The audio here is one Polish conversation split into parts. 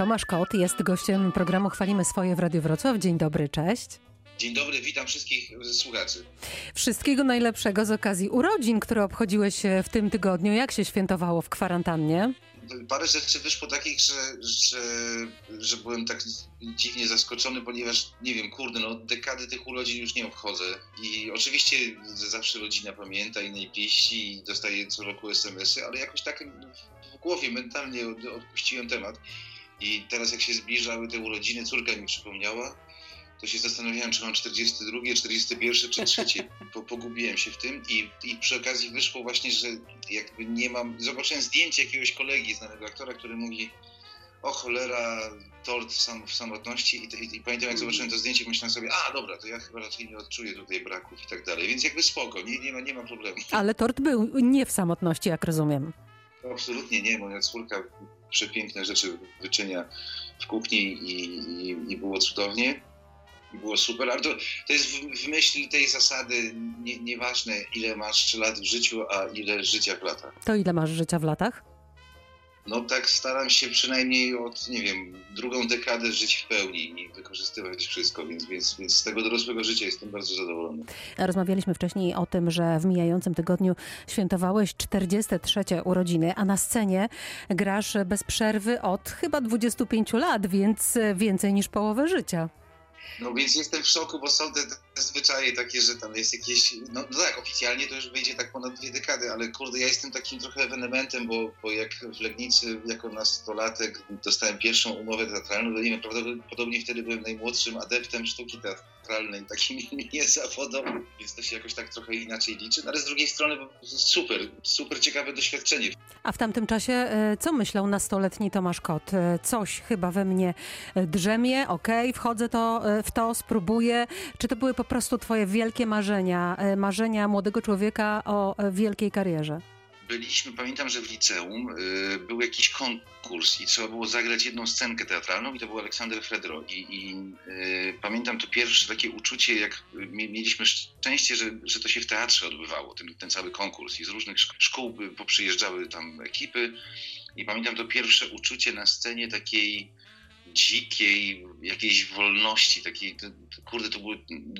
Tomasz Kot jest gościem programu Chwalimy Swoje w Radiu Wrocław. Dzień dobry, cześć. Dzień dobry, witam wszystkich słuchaczy. Wszystkiego najlepszego z okazji urodzin, które obchodziłeś w tym tygodniu. Jak się świętowało w kwarantannie? Parę rzeczy wyszło takich, że, że, że byłem tak dziwnie zaskoczony, ponieważ nie wiem, kurde, no dekady tych urodzin już nie obchodzę. I oczywiście zawsze rodzina pamięta i najbliżsi i dostaje co roku SMS-y, ale jakoś tak w głowie mentalnie odpuściłem temat. I teraz jak się zbliżały te urodziny, córka mi przypomniała, to się zastanawiałem, czy mam 42, 41 czy 3. Po, pogubiłem się w tym i, i przy okazji wyszło właśnie, że jakby nie mam... Zobaczyłem zdjęcie jakiegoś kolegi, znanego aktora, który mówi o cholera, tort w, sam, w samotności I, i, i, pamiętam jak zobaczyłem to zdjęcie, myślałem sobie, a dobra, to ja chyba raczej nie odczuję tutaj braków i tak dalej, więc jakby spoko, nie, nie, ma, nie ma problemu. Ale tort był nie w samotności, jak rozumiem. Absolutnie nie, moja córka przepiękne rzeczy wyczynia w kuchni i, i, i było cudownie. I było super, ale to, to jest w, w tej zasady nie, nieważne ile masz lat w życiu, a ile życia w latach. To ile masz życia w latach? No tak staram się przynajmniej od, nie wiem, drugą dekadę żyć w pełni i wykorzystywać wszystko, więc, więc, więc z tego dorosłego życia jestem bardzo zadowolony. Rozmawialiśmy wcześniej o tym, że w mijającym tygodniu świętowałeś 43 urodziny, a na scenie grasz bez przerwy od chyba 25 lat, więc więcej niż połowę życia. No więc jestem w szoku, bo są te, te zwyczaje takie, że tam jest jakieś, no, no, tak, oficjalnie to już wyjdzie tak ponad dwie dekady, ale kurde, ja jestem takim trochę ewenementem, bo, bo jak w Legnicy jako nastolatek dostałem pierwszą umowę teatralną, to nie wiem, prawdopodobnie wtedy byłem najmłodszym adeptem sztuki teatralnej, takim niezawodowym, więc to się jakoś tak trochę inaczej liczy, no, ale z drugiej strony super, super ciekawe doświadczenie. A w tamtym czasie e, co myślał nastoletni Tomasz Kot? E, coś chyba we mnie e, drzemie, okej, okay, wchodzę to, w to, spróbuję. Czy to były po prostu twoje wielkie marzenia, marzenia młodego człowieka o wielkiej karierze? byliśmy, pamiętam, że w liceum y, był jakiś konkurs i trzeba było zagrać jedną scenkę teatralną i to był Aleksander Fredro. I, i y, pamiętam to pierwsze takie uczucie, jak mieliśmy szczęście, że, że to się w teatrze odbywało, ten, ten cały konkurs i z różnych szkół poprzyjeżdżały tam ekipy i pamiętam to pierwsze uczucie na scenie takiej dzikiej jakiejś wolności, takiej, kurde, to było,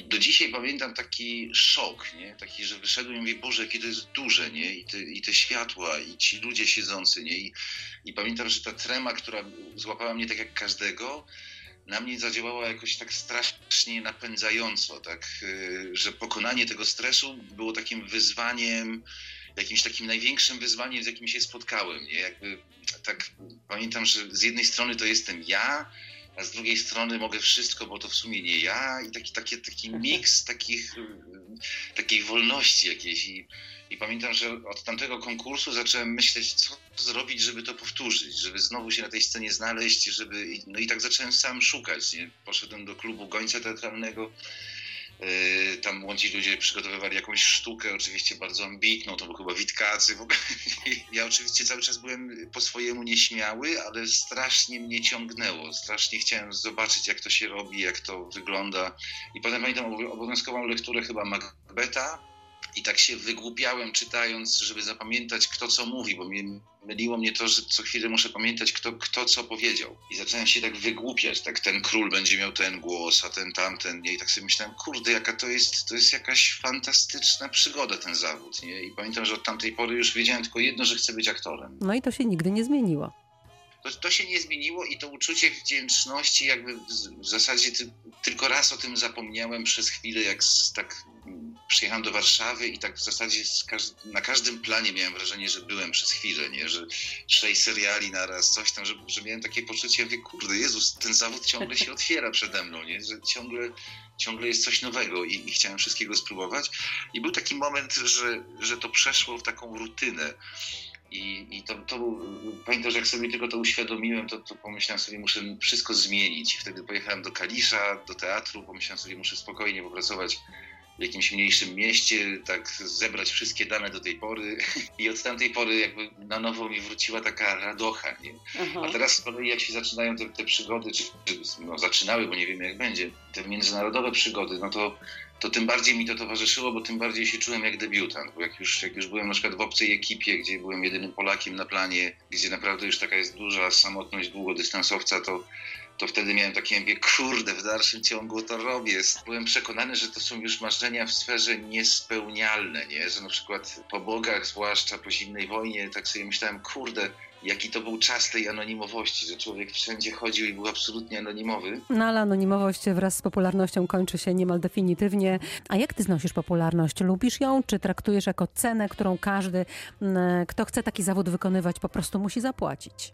do dzisiaj pamiętam taki szok, nie, taki, że wyszedłem i mówię, Boże, jakie to jest duże, nie, i te, i te światła, i ci ludzie siedzący, nie, I, i pamiętam, że ta trema, która złapała mnie tak jak każdego, na mnie zadziałała jakoś tak strasznie napędzająco, tak, y, że pokonanie tego stresu było takim wyzwaniem, jakimś takim największym wyzwaniem, z jakim się spotkałem. Nie? Jakby, tak pamiętam, że z jednej strony to jestem ja, a z drugiej strony mogę wszystko, bo to w sumie nie ja i taki, taki, taki miks takich, takiej wolności jakiejś. I, I pamiętam, że od tamtego konkursu zacząłem myśleć, co zrobić, żeby to powtórzyć, żeby znowu się na tej scenie znaleźć, żeby... No i tak zacząłem sam szukać. Nie? Poszedłem do klubu gońca teatralnego, tam młodzi ludzie przygotowywali jakąś sztukę, oczywiście bardzo ambitną, to był chyba Witkacy. W ogóle. Ja oczywiście cały czas byłem po swojemu nieśmiały, ale strasznie mnie ciągnęło. Strasznie chciałem zobaczyć, jak to się robi, jak to wygląda. I potem pamiętam obowiązkową lekturę chyba Macbeta, i tak się wygłupiałem czytając, żeby zapamiętać kto co mówi, bo mnie, myliło mnie to, że co chwilę muszę pamiętać kto, kto co powiedział. I zacząłem się tak wygłupiać, tak ten król będzie miał ten głos, a ten tamten, nie? I tak sobie myślałem, kurde, jaka to jest, to jest jakaś fantastyczna przygoda ten zawód, nie? I pamiętam, że od tamtej pory już wiedziałem tylko jedno, że chcę być aktorem. No i to się nigdy nie zmieniło. To, to się nie zmieniło i to uczucie wdzięczności jakby w, w zasadzie ty, tylko raz o tym zapomniałem przez chwilę, jak z, tak przyjechałem do Warszawy i tak w zasadzie na każdym planie miałem wrażenie, że byłem przez chwilę, nie? że sześć seriali naraz, coś tam, że, że miałem takie poczucie, wie, kurde, Jezus, ten zawód ciągle się otwiera przede mną, nie? że ciągle, ciągle jest coś nowego i, i chciałem wszystkiego spróbować. I był taki moment, że, że to przeszło w taką rutynę. I, i to, to pamiętam, że jak sobie tylko to uświadomiłem, to, to pomyślałem sobie, muszę wszystko zmienić. Wtedy pojechałem do Kalisza, do teatru, pomyślałem sobie, muszę spokojnie popracować w jakimś mniejszym mieście, tak zebrać wszystkie dane do tej pory i od tamtej pory jakby na nowo mi wróciła taka radocha, nie? A teraz z kolei jak się zaczynają te, te przygody, czy, czy no, zaczynały, bo nie wiemy jak będzie, te międzynarodowe przygody, no to to tym bardziej mi to towarzyszyło, bo tym bardziej się czułem jak debiutant. Bo jak już, jak już byłem na przykład w obcej ekipie, gdzie byłem jedynym Polakiem na planie, gdzie naprawdę już taka jest duża samotność długodystansowca, to, to wtedy miałem takie, mówię, kurde, w dalszym ciągu to robię. Byłem przekonany, że to są już marzenia w sferze niespełnialne, nie? Że na przykład po bogach, zwłaszcza po zimnej wojnie, tak sobie myślałem, kurde, jaki to był czas tej anonimowości, że człowiek wszędzie chodził i był absolutnie anonimowy. No ale anonimowość wraz z popularnością kończy się niemal definitywnie. A jak ty znosisz popularność? Lubisz ją, czy traktujesz jako cenę, którą każdy, mm, kto chce taki zawód wykonywać, po prostu musi zapłacić?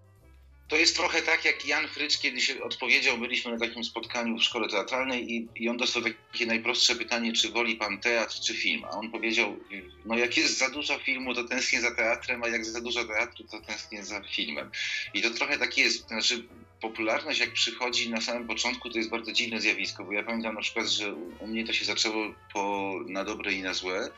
To jest trochę tak, jak Jan Frycz kiedyś odpowiedział, byliśmy na takim spotkaniu w szkole teatralnej i, i on dostał takie najprostsze pytanie, czy woli pan teatr, czy film? A on powiedział, no jak jest za dużo filmu, to tęsknię za teatrem, a jak za dużo teatru, to tęsknię za filmem. I to trochę tak jest. Znaczy, popularność jak przychodzi na samym początku, to jest bardzo dziwne zjawisko, bo ja pamiętam na przykład, że u mnie to się zaczęło po, na dobre i na złe.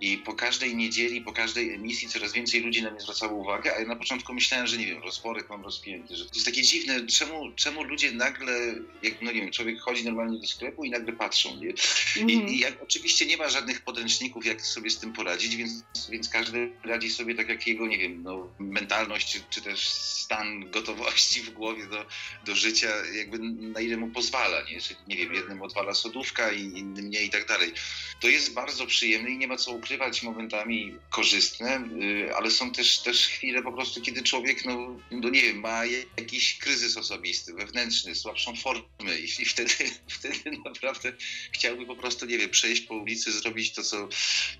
I po każdej niedzieli, po każdej emisji coraz więcej ludzi na mnie zwracało uwagę, a ja na początku myślałem, że nie wiem, rozporek mam rozpięty, że to jest takie dziwne, czemu, czemu ludzie nagle, jak no nie wiem, człowiek chodzi normalnie do sklepu i nagle patrzą, nie? Mm. I, mhm. i jak, oczywiście nie ma żadnych podręczników, jak sobie z tym poradzić, więc, więc każdy radzi sobie tak, jak jego, nie wiem, no, mentalność, czy, czy też stan gotowości w głowie do, do życia, jakby na ile mu pozwala, nie? Że, nie wiem, jednym odwala sodówka i innym nie i tak dalej. To jest bardzo przyjemne i nie ma co ukrywać momentami korzystne, y, ale są też, też chwile po prostu, kiedy człowiek, no, no nie wiem, ma jakiś kryzys osobisty, wewnętrzny, słabszą formę i, wtedy, wtedy naprawdę chciałby po prostu, nie wiem, przejść po ulicy, zrobić to, co,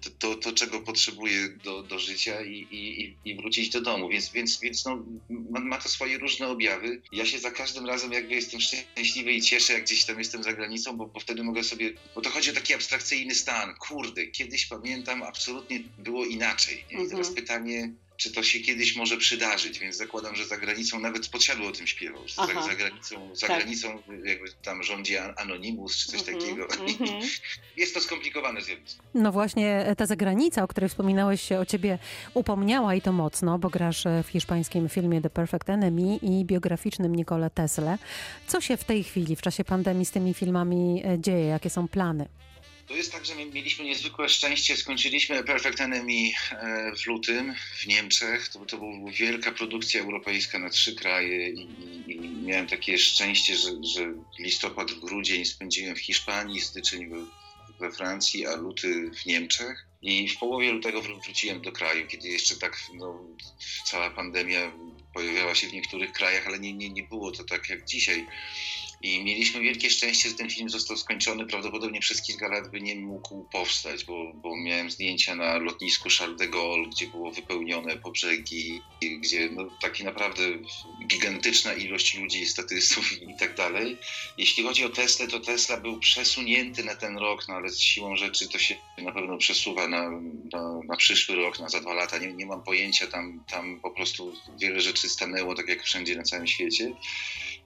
to, to, to czego potrzebuje do, do życia i, i, i wrócić do domu. Więc, więc, więc no, ma, ma to swoje różne objawy. Ja się za każdym razem jakby jestem szczęśliwy i cieszę, jak gdzieś tam jestem za granicą, bo, bo wtedy mogę sobie, bo to chodzi o taki abstrakcyjny stan. Kurde, kiedyś pamiętam, tam absolutnie było inaczej. Nie? I teraz mhm. pytanie, czy to się kiedyś może przydarzyć, więc zakładam, że za granicą nawet podsiadło o tym śpiewał. Za, za, granicą, za tak. granicą jakby tam rządzi Anonymous czy coś mm -hmm, takiego. Mm -hmm. Jest to skomplikowane zjawisko. No właśnie ta zagranica, o której wspominałeś, się o ciebie upomniała i to mocno, bo grasz w hiszpańskim filmie The Perfect Enemy i biograficznym Nicole Tesla. Co się w tej chwili, w czasie pandemii z tymi filmami e, dzieje? Jakie są plany? To jest tak, że mieliśmy niezwykłe szczęście. Skończyliśmy Perfect Enemy e, w lutym w Niemczech. To, to była wielka produkcja europejska na trzy kraje i, i, miałem takie szczęście, że, że, listopad, grudzień spędziłem w Hiszpanii, styczeń we Francji, a luty w Niemczech. I w połowie lutego wróciłem do kraju, kiedy jeszcze tak no, cała pandemia pojawiała się w niektórych krajach, ale nie, nie, nie było to tak jak dzisiaj. I mieliśmy wielkie szczęście, że ten film został skończony. Prawdopodobnie przez kilka lat by nie mógł powstać, bo, bo miałem zdjęcia na lotnisku Charles de Gaulle, gdzie było wypełnione po brzegi, gdzie no, taki naprawdę gigantyczna ilość ludzi, statystów i tak dalej. Jeśli chodzi o Tesla, to Tesla był przesunięty na ten rok, no ale z siłą rzeczy to się na pewno przesuwa na, na, na przyszły rok, na za dwa lata. Nie, nie mam pojęcia, tam, tam po prostu wiele rzeczy stanęło, tak jak wszędzie na całym świecie.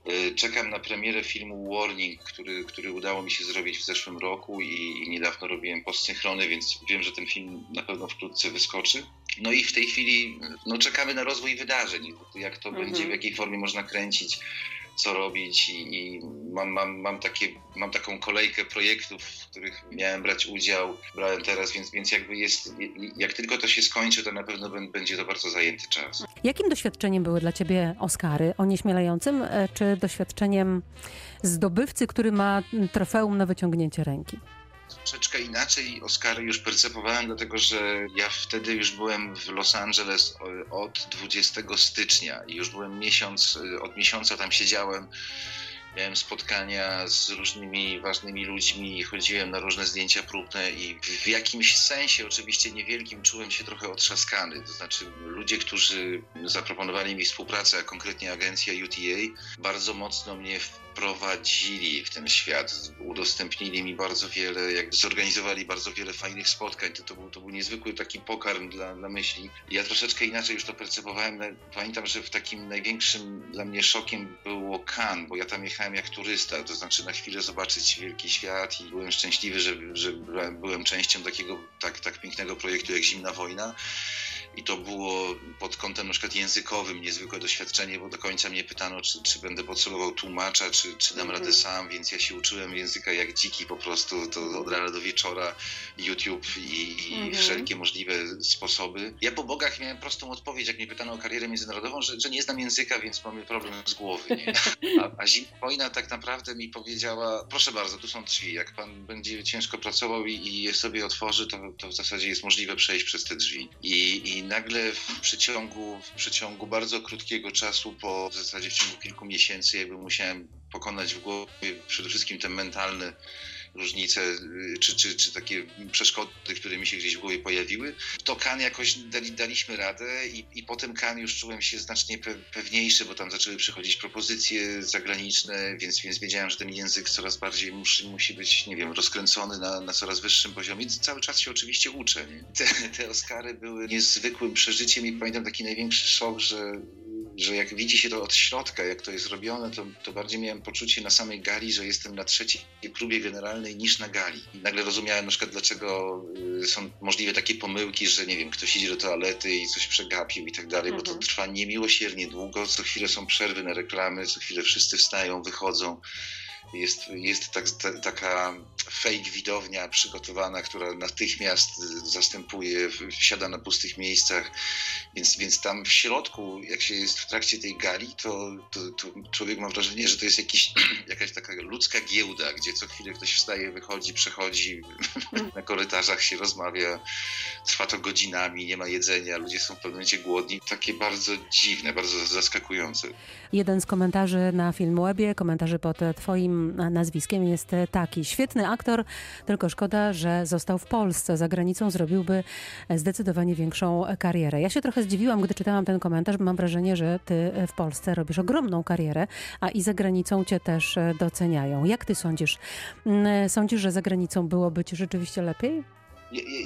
E, czekam na premierę filmu Warning, który, który udało mi się zrobić w zeszłym roku i, i niedawno robiłem postsynchrony, więc wiem, że ten film na pewno wkrótce wyskoczy. No i w tej chwili no, czekamy na rozwój wydarzeń, jak to mhm. będzie, w jakiej formie można kręcić co robić i, i mam, mam, mam, takie, mam taką kolejkę projektów, w których miałem brać udział, brałem teraz, więc, więc jakby jest, jak tylko to się skończy, to na pewno będzie to bardzo zajęty czas. Jakim doświadczeniem były dla Ciebie Oscary? Onieśmielającym, e, czy doświadczeniem zdobywcy, który ma trofeum na wyciągnięcie ręki? Troszeczkę inaczej Oscary już percepowałem, dlatego że ja wtedy już byłem w Los Angeles od 20 stycznia i już byłem miesiąc, od miesiąca tam siedziałem. Miałem spotkania z różnymi ważnymi ludźmi, chodziłem na różne zdjęcia próbne i w jakimś sensie, oczywiście niewielkim, czułem się trochę otrzaskany. To znaczy, ludzie, którzy zaproponowali mi współpracę, a konkretnie agencja UTA, bardzo mocno mnie wprowadzili w ten świat, udostępnili mi bardzo wiele, jak zorganizowali bardzo wiele fajnych spotkań. To, to, był, to był niezwykły taki pokarm dla, dla myśli. Ja troszeczkę inaczej już to percepowałem. Pamiętam, że w takim największym dla mnie szokiem było Cannes, bo ja tam jechałem jak turysta, to znaczy na chwilę zobaczyć wielki świat i byłem szczęśliwy, że, że byłem częścią takiego tak, tak pięknego projektu jak Zimna Wojna. I to było pod kątem na przykład językowym niezwykłe doświadczenie, bo do końca mnie pytano, czy, czy będę potrzebował tłumacza, czy, czy dam radę mhm. sam, więc ja się uczyłem języka jak dziki po prostu, to od rana do wieczora YouTube i, i mhm. wszelkie możliwe sposoby. Ja po bogach miałem prostą odpowiedź, jak mnie pytano o karierę międzynarodową, że, że nie znam języka, więc mamy problem z głowy. Nie? A, a zimna wojna tak naprawdę mi powiedziała, proszę bardzo, tu są drzwi, jak pan będzie ciężko pracował i, i je sobie otworzy, to, to w zasadzie jest możliwe przejść przez te drzwi. I, i nagle w przeciągu, w przeciągu bardzo krótkiego czasu, po w zasadzie w ciągu kilku miesięcy, jakby musiałem pokonać w głowie przede wszystkim ten mentalny różnice, y, czy, czy, czy takie przeszkody, które mi się gdzieś w głowie pojawiły, to kan jakoś dali, daliśmy radę i, i potem kan już czułem się znacznie pewniejszy, bo tam zaczęły przychodzić propozycje zagraniczne, więc, więc wiedziałem, że ten język coraz bardziej musi, musi być, nie wiem, rozkręcony na, na coraz wyższym poziomie. Cały czas się oczywiście uczę. Te, te Oscary były niezwykłym przeżyciem i pamiętam taki największy szok, że że jak widzi się to od środka, jak to jest robione, to, to bardziej miałem poczucie na samej gali, że jestem na trzeciej próbie generalnej niż na gali. I nagle rozumiałem na przykład, dlaczego y, są możliwe takie pomyłki, że nie wiem, ktoś idzie do toalety i coś przegapił i tak dalej, bo to mhm. trwa niemiłosiernie długo, co chwilę są przerwy na reklamy, co chwilę wszyscy wstają, wychodzą jest, jest tak, taka fake widownia przygotowana, która natychmiast zastępuje, wsiada na pustych miejscach, więc, więc tam w środku, jak się jest w trakcie tej gali, to, to, to człowiek ma wrażenie, że to jest jakiś, jakaś taka ludzka giełda, gdzie co chwilę ktoś wstaje, wychodzi, przechodzi, na korytarzach się rozmawia, trwa to godzinami, nie ma jedzenia, ludzie są w pewnym momencie głodni. Takie bardzo dziwne, bardzo zaskakujące. Jeden z komentarzy na Filmwebie, komentarzy pod twoim nazwiskiem jest taki. Świetny aktor, tylko szkoda, że został w Polsce. Za granicą zrobiłby zdecydowanie większą karierę. Ja się trochę zdziwiłam, gdy czytałam ten komentarz, bo mam wrażenie, że ty w Polsce robisz ogromną karierę, a i za granicą cię też doceniają. Jak ty sądzisz? Mm, sądzisz, że za granicą byłoby ci rzeczywiście lepiej?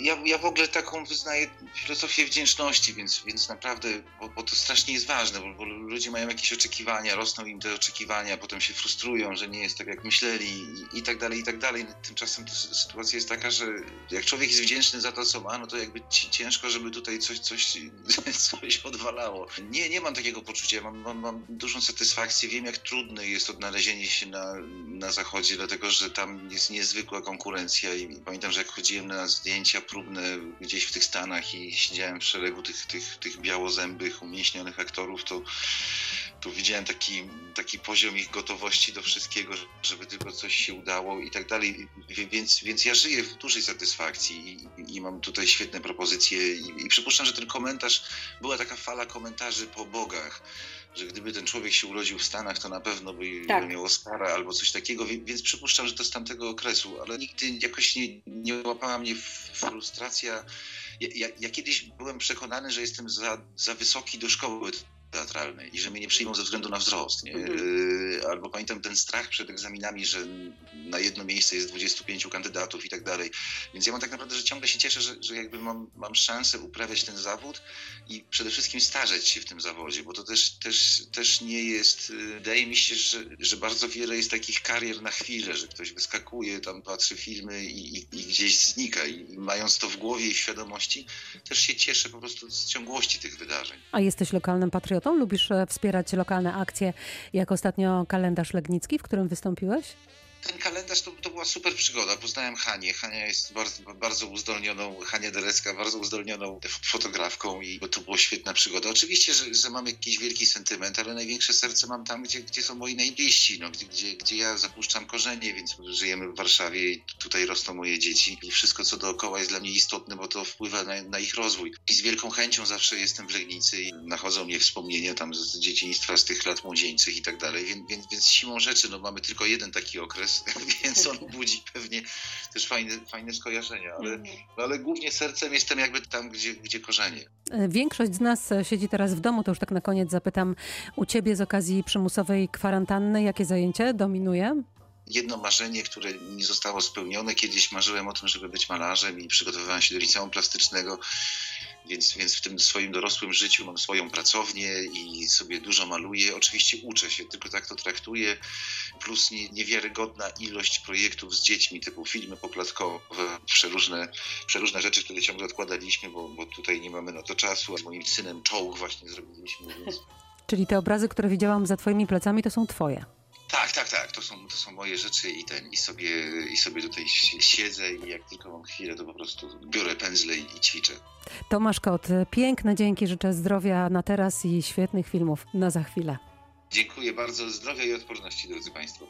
Ja, ja w ogóle taką wyznaję filozofię wdzięczności, więc, więc naprawdę, bo, bo to strasznie jest ważne, bo, bo, ludzie mają jakieś oczekiwania, rosną im te oczekiwania, potem się frustrują, że nie jest tak jak myśleli i, i tak dalej, i tak dalej. Tymczasem to sytuacja jest taka, że jak człowiek jest wdzięczny za to, co ma, no to jakby ciężko, żeby tutaj coś, coś, coś odwalało. Nie, nie mam takiego poczucia, mam, mam, mam dużą satysfakcję, wiem jak trudne jest odnalezienie się na, na zachodzie, dlatego że tam jest niezwykła konkurencja i pamiętam, że jak chodziłem na zdjęcia zdjęcia próbne gdzieś w tych Stanach i siedziałem w szeregu tych, tych, tych białozębych, umieśnionych aktorów, to, to widziałem taki, taki poziom ich gotowości do wszystkiego, żeby tylko coś się udało i tak dalej. Więc, więc ja żyję w dużej satysfakcji i, i mam tutaj świetne propozycje i, i przypuszczam, że ten komentarz, była taka fala komentarzy po bogach, że gdyby ten człowiek się urodził w Stanach, to na pewno by tak. miał Oscara albo coś takiego, więc przypuszczam, że to z tamtego okresu, ale nigdy jakoś nie, nie łapała mnie frustracja. Ja, ja, ja kiedyś byłem przekonany, że jestem za, za wysoki do szkoły teatralnej i że mnie nie przyjmą ze względu na wzrost. Nie? Mhm. Y, albo pamiętam ten strach przed egzaminami, że na jedno miejsce jest 25 kandydatów i tak dalej. Więc ja mam tak naprawdę, że ciągle się cieszę, że, że jakby mam, mam szansę uprawiać ten zawód i przede wszystkim starzeć się w tym zawodzie, bo to też, też, też nie jest, y, wydaje mi się, że, że bardzo wiele jest takich karier na chwilę, że ktoś wyskakuje, tam patrzy filmy i, i, i gdzieś znika i mając to w głowie i w świadomości, też się cieszę po prostu z ciągłości tych wydarzeń. A jesteś lokalnym patriotą? Lubisz e, wspierać lokalne akcje, jak ostatnio kalendarz Legnicki, w którym wystąpiłeś? Ten kalendarz to, to była super przygoda. Poznałem Hanię. Hania jest bardzo, bardzo uzdolnioną, Hania Derecka, bardzo uzdolnioną fotografką i to była świetna przygoda. Oczywiście, że, że mam jakiś wielki sentyment, ale największe serce mam tam, gdzie, gdzie są moi najbliżsi, no, gdzie, gdzie, gdzie ja zapuszczam korzenie, więc żyjemy w Warszawie i tutaj rosną moje dzieci i wszystko, co dookoła jest dla mnie istotne, bo to wpływa na, na ich rozwój. I z wielką chęcią zawsze jestem w Legnicy i nachodzą mnie wspomnienia tam z dzieciństwa, z tych lat młodzieńczych i tak dalej, więc, więc, więc siłą rzeczy no, mamy tylko jeden taki okres, więc on budzi pewnie też fajne, fajne skojarzenia, ale, no ale głównie sercem jestem jakby tam, gdzie, gdzie korzenie. E, Większość z nas e, siedzi teraz w domu, to już tak na koniec zapytam u ciebie z okazji przymusowej kwarantanny, jakie zajęcie dominuje? Jedno marzenie, które nie zostało spełnione. Kiedyś marzyłem o tym, żeby być malarzem i przygotowywałem się do liceum plastycznego, więc, więc w tym swoim dorosłym życiu mam swoją pracownię i sobie dużo maluję. Oczywiście uczę się, tylko tak to traktuję. Plus nie, niewiarygodna ilość projektów z dziećmi, typu filmy poklatkowe, przeróżne, przeróżne rzeczy, które ciągle odkładaliśmy, bo, bo tutaj nie mamy na to czasu. A z moim synem czołg właśnie zrobiliśmy, więc Czyli te obrazy, które widziałam za twoimi plecami, to są twoje. Tak, tak, są, to są moje rzeczy i ten, i sobie, i sobie tutaj si- siedzę i jak tylko mam chwilę, to po prostu biorę pędzle i, i ćwiczę. Tomasz Kot, piękne dzięki, życzę zdrowia na teraz i świetnych filmów na za chwilę. Dziękuję bardzo. Zdrowia i odporności, drodzy Państwo.